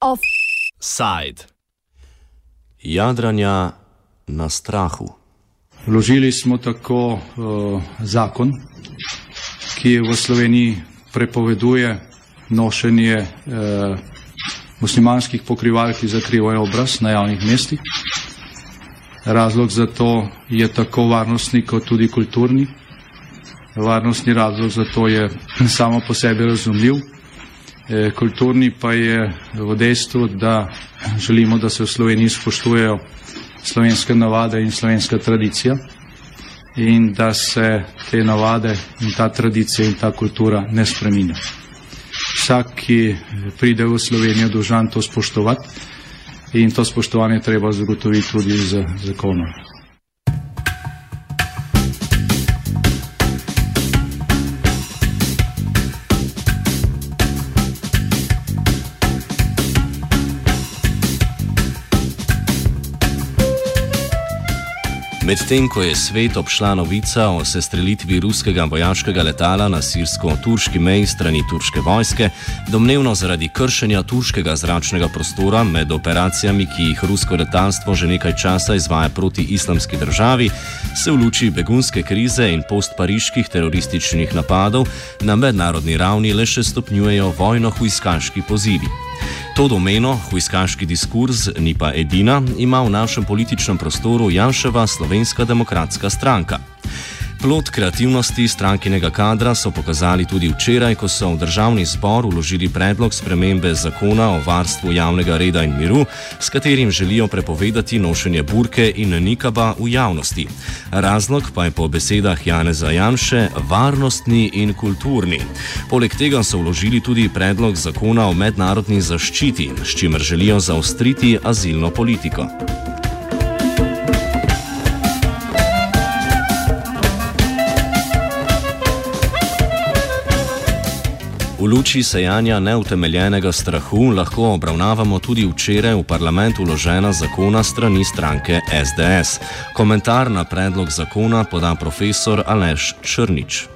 Offside. Jadranja na strahu. Vložili smo tako uh, zakon, ki v Sloveniji prepoveduje nošenje uh, muslimanskih pokrival, ki zakrivajo obraz na javnih mestih. Razlog za to je tako varnostni kot tudi kulturni. Varnostni razlog za to je samo po sebi razumljiv. E, kulturni pa je v dejstvu, da želimo, da se v Sloveniji spoštujejo slovenske navade in slovenska tradicija in da se te navade in ta tradicija in ta kultura ne spreminja. Vsak, ki pride v Slovenijo, dožan to spoštovati in to spoštovanje treba zagotoviti tudi z zakonom. Medtem ko je svet obšla novica o sestrelitvi ruskega vojaškega letala na sirsko-turški meji strani turške vojske, domnevno zaradi kršenja turškega zračnega prostora med operacijami, ki jih rusko letalstvo že nekaj časa izvaja proti islamski državi, se v luči begunske krize in postpariških terorističnih napadov na mednarodni ravni le še stopnjujejo vojno-huiskaški pozivi. To domeno, huiskaški diskurs, ni pa edina, ima v našem političnem prostoru Janševa Slovenska demokratska stranka. Plot kreativnosti strankinega kadra so pokazali tudi včeraj, ko so v državni zbor uložili predlog spremembe zakona o varstvu javnega reda in miru, s katerim želijo prepovedati nošenje burke in nikaba v javnosti. Razlog pa je po besedah Janeza Janše varnostni in kulturni. Poleg tega so uložili tudi predlog zakona o mednarodni zaščiti, s čimer želijo zaostriti azilno politiko. V luči sejanja neutemeljenega strahu lahko obravnavamo tudi včeraj v parlamentu vložena zakona strani stranke SDS. Komentar na predlog zakona poda profesor Aleš Črnič.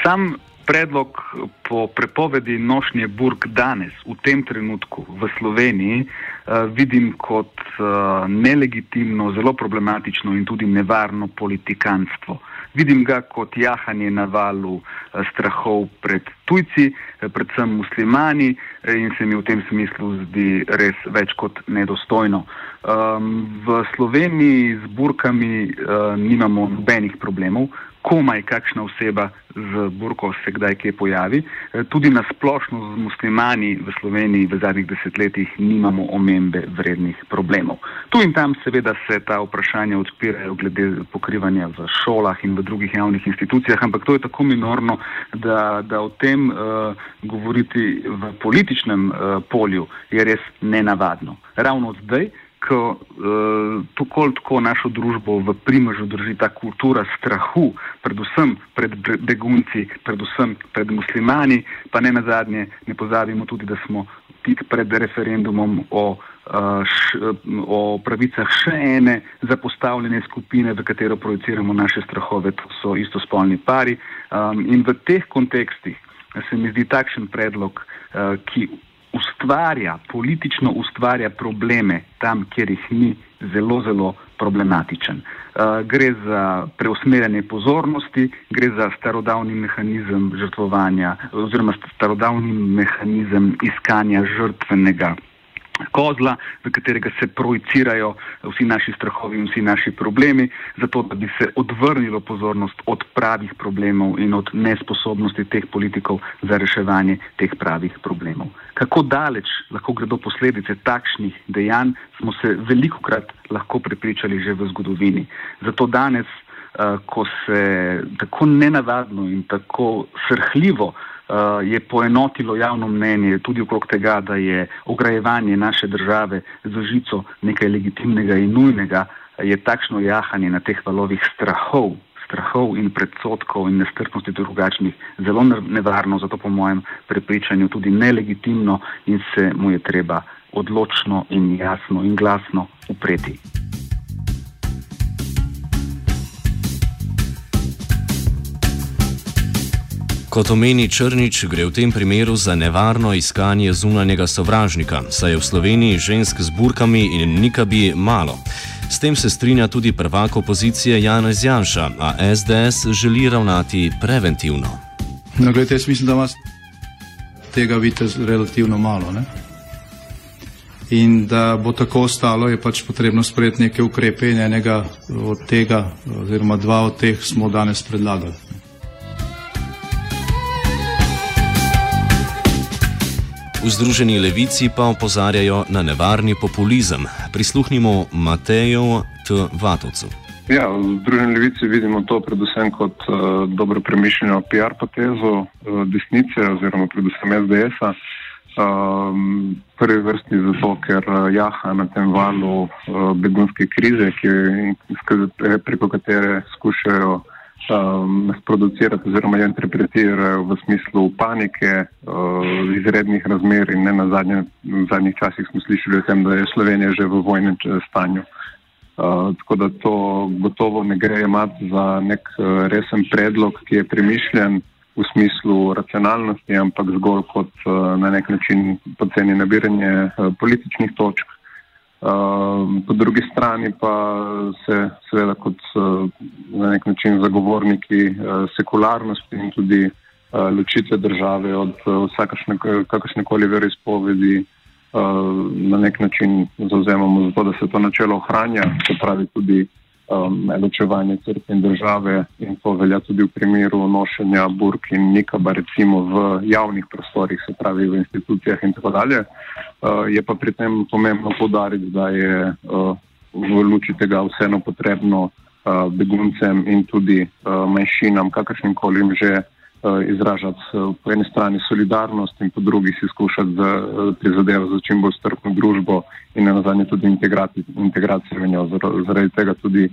Sam predlog po prepovedi nošnje burg danes, v tem trenutku v Sloveniji, uh, vidim kot uh, nelegitimno, zelo problematično in tudi nevarno politikanstvo. Vidim ga kot jahanje na valu eh, strahov pred tujci, eh, predvsem muslimani eh, in se mi v tem smislu zdi res več kot nedostojno. Um, v Sloveniji z burkami uh, nimamo nobenih problemov, komaj kakšna oseba z burko se kdaj kje pojavi. E, tudi na splošno z muslimani v Sloveniji v zadnjih desetletjih nimamo omembe vrednih problemov. Tu in tam seveda se ta vprašanja odpirajo glede pokrivanja v šolah in v drugih javnih institucijah, ampak to je tako minorno, da, da o tem uh, govoriti v političnem uh, polju je res nenavadno. Ravno zdaj, ko uh, tako ali tako našo družbo v primežu drži ta kultura strahu, predvsem pred begunci, predvsem pred muslimani, pa ne na zadnje, ne pozabimo tudi, da smo tik pred referendumom o, uh, š, o pravicah še ene zapostavljene skupine, v katero projiciramo naše strahove, to so istospolni pari. Um, in v teh kontekstih se mi zdi takšen predlog, uh, ki ustvarja, politično ustvarja probleme tam, kjer jih ni, zelo, zelo problematičen. Uh, gre za preusmerjanje pozornosti, gre za starodavni mehanizem žrtvovanja oziroma starodavni mehanizem iskanja žrtvenega kozla, v katerega se projicirajo vsi naši strahovi in vsi naši problemi, zato da bi se odvrnilo pozornost od pravih problemov in od nesposobnosti teh politikov za reševanje teh pravih problemov. Kako daleč lahko gredo posledice takšnih dejanj, smo se veliko krat lahko prepričali že v zgodovini. Zato danes, uh, ko se tako nenavadno in tako srhljivo je poenotilo javno mnenje tudi okrog tega, da je ograjevanje naše države z žico nekaj legitimnega in nujnega, je takšno jahanje na teh valovih strahov, strahov in predsotkov in nestrpnosti drugačnih zelo nevarno, zato po mojem prepričanju tudi nelegitimno in se mu je treba odločno in jasno in glasno upreti. Kot omeni Črnič, gre v tem primeru za nevarno iskanje zunanjega sovražnika, saj je v Sloveniji žensk z burkami in nikabi malo. S tem se strinja tudi prvak opozicije Janez Janša, a SDS želi ravnati preventivno. No, gledajte, jaz mislim, da vas tega vidite relativno malo. Ne? In da bo tako ostalo, je pač potrebno sprejeti neke ukrepe in enega od tega, oziroma dva od teh smo danes predlagali. V Združeni levici pa opozarjajo na nevarni populizem. Prisluhnimo Mateju T. Vatovcu. Ja, v Združeni levici vidimo to predvsem kot uh, dobro premišljeno PR potezo uh, desnice oziroma predvsem SDS-a. Um, prvi vrsti zato, ker uh, jaha na tem valu uh, begunske krize, ki, preko katere skušajo um, sproducirati oziroma jo interpretirajo v smislu panike, uh, izrednih razmer in ne na zadnje, v zadnjih časih smo slišali o tem, da je Slovenija že v vojnem stanju. Uh, tako da to gotovo ne gre imati za nek uh, resen predlog, ki je premišljen v smislu racionalnosti, ampak zgolj kot uh, na nek način poceni nabiranje uh, političnih točk. Ehm, po drugi strani pa se seveda kot eh, na nek način zagovorniki eh, sekularnosti in tudi eh, ločitve države od vsakašne, kakršne koli veroizpovedi na nek način zauzemamo za to, da se to načelo ohranja, se pravi tudi um, ločevanje crkve in države in to velja tudi v primeru nošenja burk in nikaba recimo v javnih prostorih, se pravi v institucijah in tako dalje. Uh, je pa pri tem pomembno podariti, da je uh, v luči tega vseeno potrebno uh, beguncem in tudi uh, manjšinam, kakršnim kolim že izražati uh, po eni strani solidarnost in po drugi si skušati prizadevati za čim bolj strpno družbo in na nazadnje tudi integracijo v njo. Zaradi tega tudi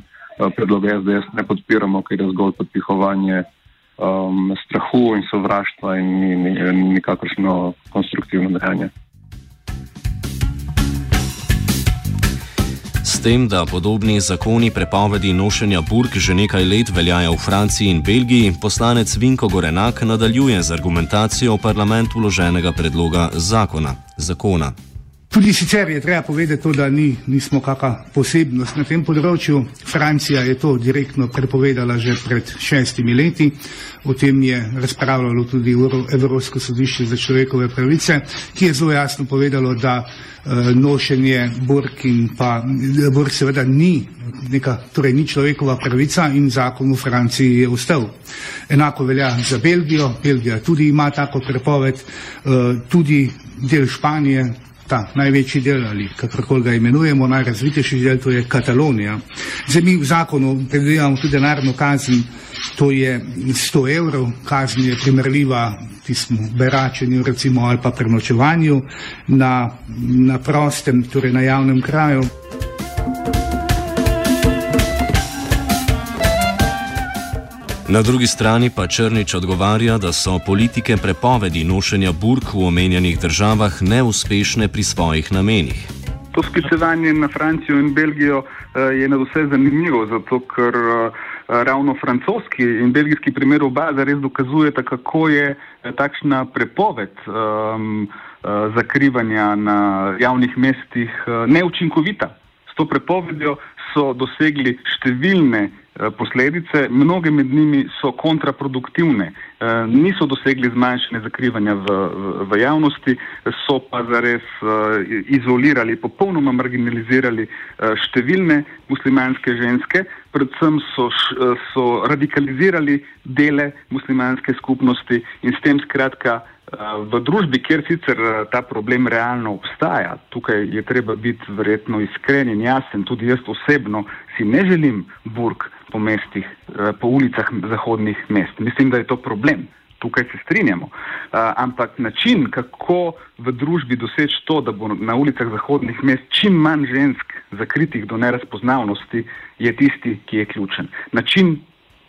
predloge SDS ne podpiramo, ker je zgolj podpihovanje um, strahu in sovraštva in ni, ni nikakršno konstruktivno dejanje. Tem, da podobni zakoni prepovedi nošenja burk že nekaj let veljajo v Franciji in Belgiji, poslanec Vinko Gorenak nadaljuje z argumentacijo v parlamentu vloženega predloga zakona. zakona. Tudi sicer je treba povedati to, da ni, nismo kakšna posebnost na tem področju. Francija je to direktno prepovedala že pred šestimi leti. O tem je razpravljalo tudi Evropsko sodišče za človekove pravice, ki je zelo jasno povedalo, da uh, nošenje burk in pa burk seveda ni neka, torej ni človekova pravica in zakon v Franciji je ustal. Enako velja za Belgijo. Belgija tudi ima tako prepoved, uh, tudi del Španije ta največji del ali kakorkoli ga imenujemo, najrazvitejši del, to je Katalonija. Zdaj mi v zakonu predvidevamo tudi denarno kazen, to je 100 evrov, kazen je primerljiva tistemu beračenju recimo ali pa prenočevanju na, na prostem, torej na javnem kraju. Na drugi strani pa Črnič odgovarja, da so politike prepovedi nošenja burk v omenjenih državah neuspešne pri svojih namenih. To sklicevanje na Francijo in Belgijo eh, je na vse zanimivo, zato ker eh, ravno francoski in belgijski primer oba zares dokazujeta, kako je eh, takšna prepoved um, zakrivanja na javnih mestih neučinkovita. S to prepovedjo so dosegli številne Eh, posledice, mnoge med njimi so kontraproduktivne, eh, niso dosegli zmanjšanje zakrivanja v, v, v javnosti, so pa zares eh, izolirali, popolnoma marginalizirali številne muslimanske ženske, predvsem so, so radikalizirali dele muslimanske skupnosti in s tem skratka v družbi, kjer sicer ta problem realno obstaja, tukaj je treba biti verjetno iskren in jasen, tudi jaz osebno si ne želim burk po mestih, eh, po ulicah zahodnih mest. Mislim, da je to problem. Tukaj se strinjamo. Uh, ampak način, kako v družbi doseči to, da bo na ulicah zahodnih mest čim manj žensk zakritih do nerazpoznavnosti, je tisti, ki je ključen. Način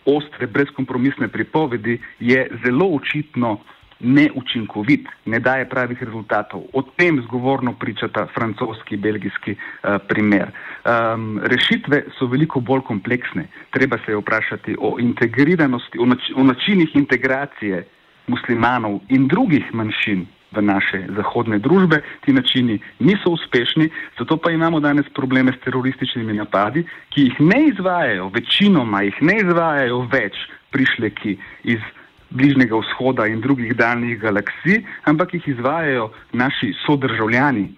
ostre, brezkompromisne pripovedi je zelo očitno neučinkovit, ne daje pravih rezultatov. O tem zgovorno pričata francoski, belgijski uh, primer. Um, rešitve so veliko bolj kompleksne. Treba se je vprašati o integriranosti, o, nač o načinih integracije muslimanov in drugih manjšin v naše zahodne družbe. Ti načini niso uspešni, zato pa imamo danes probleme s terorističnimi napadi, ki jih ne izvajajo, večinoma jih ne izvajajo več prišleki iz Bližnjega vzhoda in drugih daljnih galaksij, ampak jih izvajajo naši sodržavljani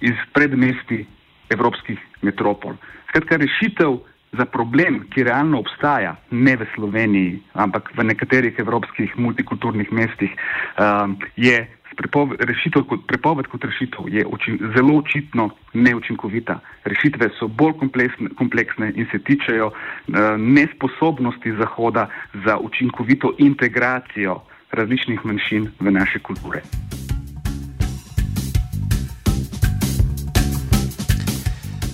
iz predmesti evropskih metropol. Skratka, rešitev za problem, ki realno obstaja, ne v Sloveniji, ampak v nekaterih evropskih multikulturnih mestih, um, je prepoved, rešitev kot prepoved kot rešitev je učin, zelo očitno neučinkovita. Rešitve so bolj kompleksne, kompleksne in se tičejo uh, nesposobnosti Zahoda za učinkovito integracijo različnih manjšin v naše kulture.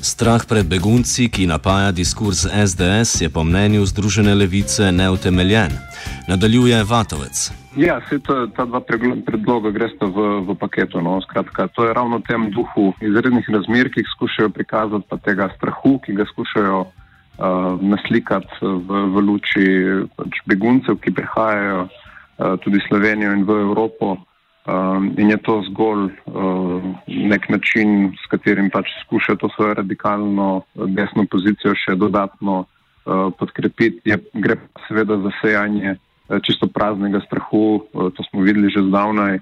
Strah pred begunci, ki napaja diskurs SDS, je po mnenju Združene levice neutemeljen. Nadaljuje Vatovec. Ja, vse ta dva predloga gresta v, v paketu. No. Skratka, to je ravno v tem duhu izrednih razmer, ki jih skušajo prikazati, pa tega strahu, ki ga skušajo uh, naslikati v, v luči pač beguncev, ki prihajajo uh, tudi v Slovenijo in v Evropo. Um, in je to zgolj uh, nek način, s katerim pač skuša to svojo radikalno desno pozicijo še dodatno uh, podkrepiti. Je, gre pa seveda za sejanje uh, čisto praznega strahu, uh, to smo videli že zdavnaj.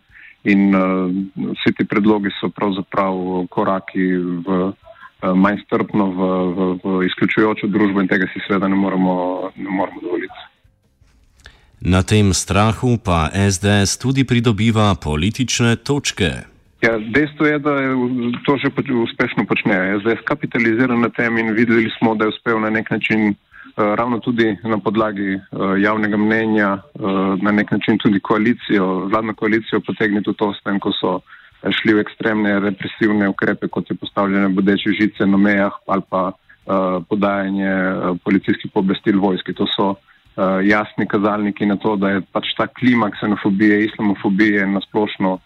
In uh, vsi ti predlogi so pravzaprav koraki v manj strpno, v, v, v izključujočo družbo in tega si seveda ne moremo, ne moremo dovoliti. Na tem strahu pa SDS tudi pridobiva politične točke. Ja, dejstvo je, da je to že uspešno počne. SDS kapitalizira na tem in videli smo, da je uspel na nek način ravno tudi na podlagi uh, javnega mnenja, uh, na nek način tudi koalicijo, vladno koalicijo potegniti v to stran, ko so šli v ekstremne represivne ukrepe, kot je postavljene bodeče žice na mejah ali pa podajanje policijskih pooblastil vojski. To so jasni kazalniki na to, da je pač ta klima ksenofobije, islamofobije in nasplošno uh,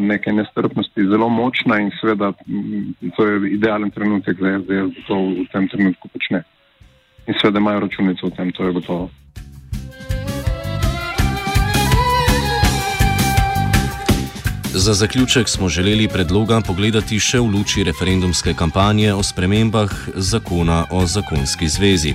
neke nestrpnosti zelo močna in seveda to je idealen trenutek da to v tem trenutku počne. In seveda imajo računico v tem, to je gotovo. Za zaključek smo želeli predloga pogledati še v luči referendumske kampanje o spremembah zakona o zakonski zvezi.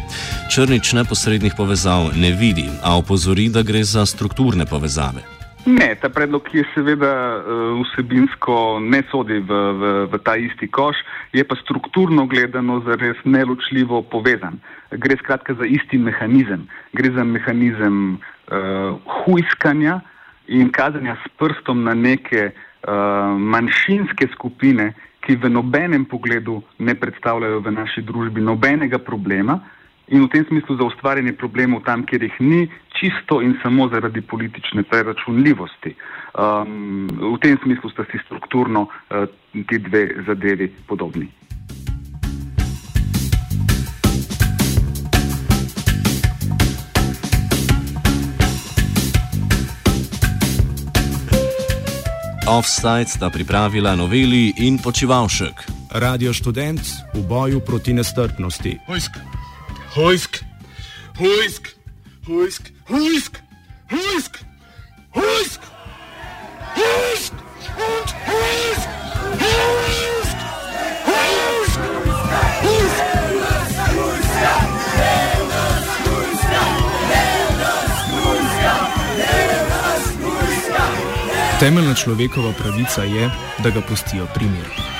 Črnič neposrednih povezav ne vidi, a opozori, da gre za strukturne povezave. Ne, ta predlog je seveda eh, vsebinsko ne sodi v, v, v ta isti koš, je pa strukturno gledano zares neločljivo povezan. Gre skratka za isti mehanizem. Gre za mehanizem uh, huiskanja, in kazanja s prstom na neke uh, manjšinske skupine, ki v nobenem pogledu ne predstavljajo v naši družbi nobenega problema in v tem smislu za ustvarjanje problemov tam, kjer jih ni, čisto in samo zaradi politične preračunljivosti. Um, v tem smislu sta si strukturno uh, ti dve zadevi podobni. Offside sta pripravila noveli in počivalšek. Radio študent v boju proti nestrpnosti. Hojsk, hojsk, hojsk, hojsk, hojsk, hojsk, hojsk und hojsk, hojsk, hojsk, hojsk. Temeljna človekova pravica je, da ga pustijo pri miru.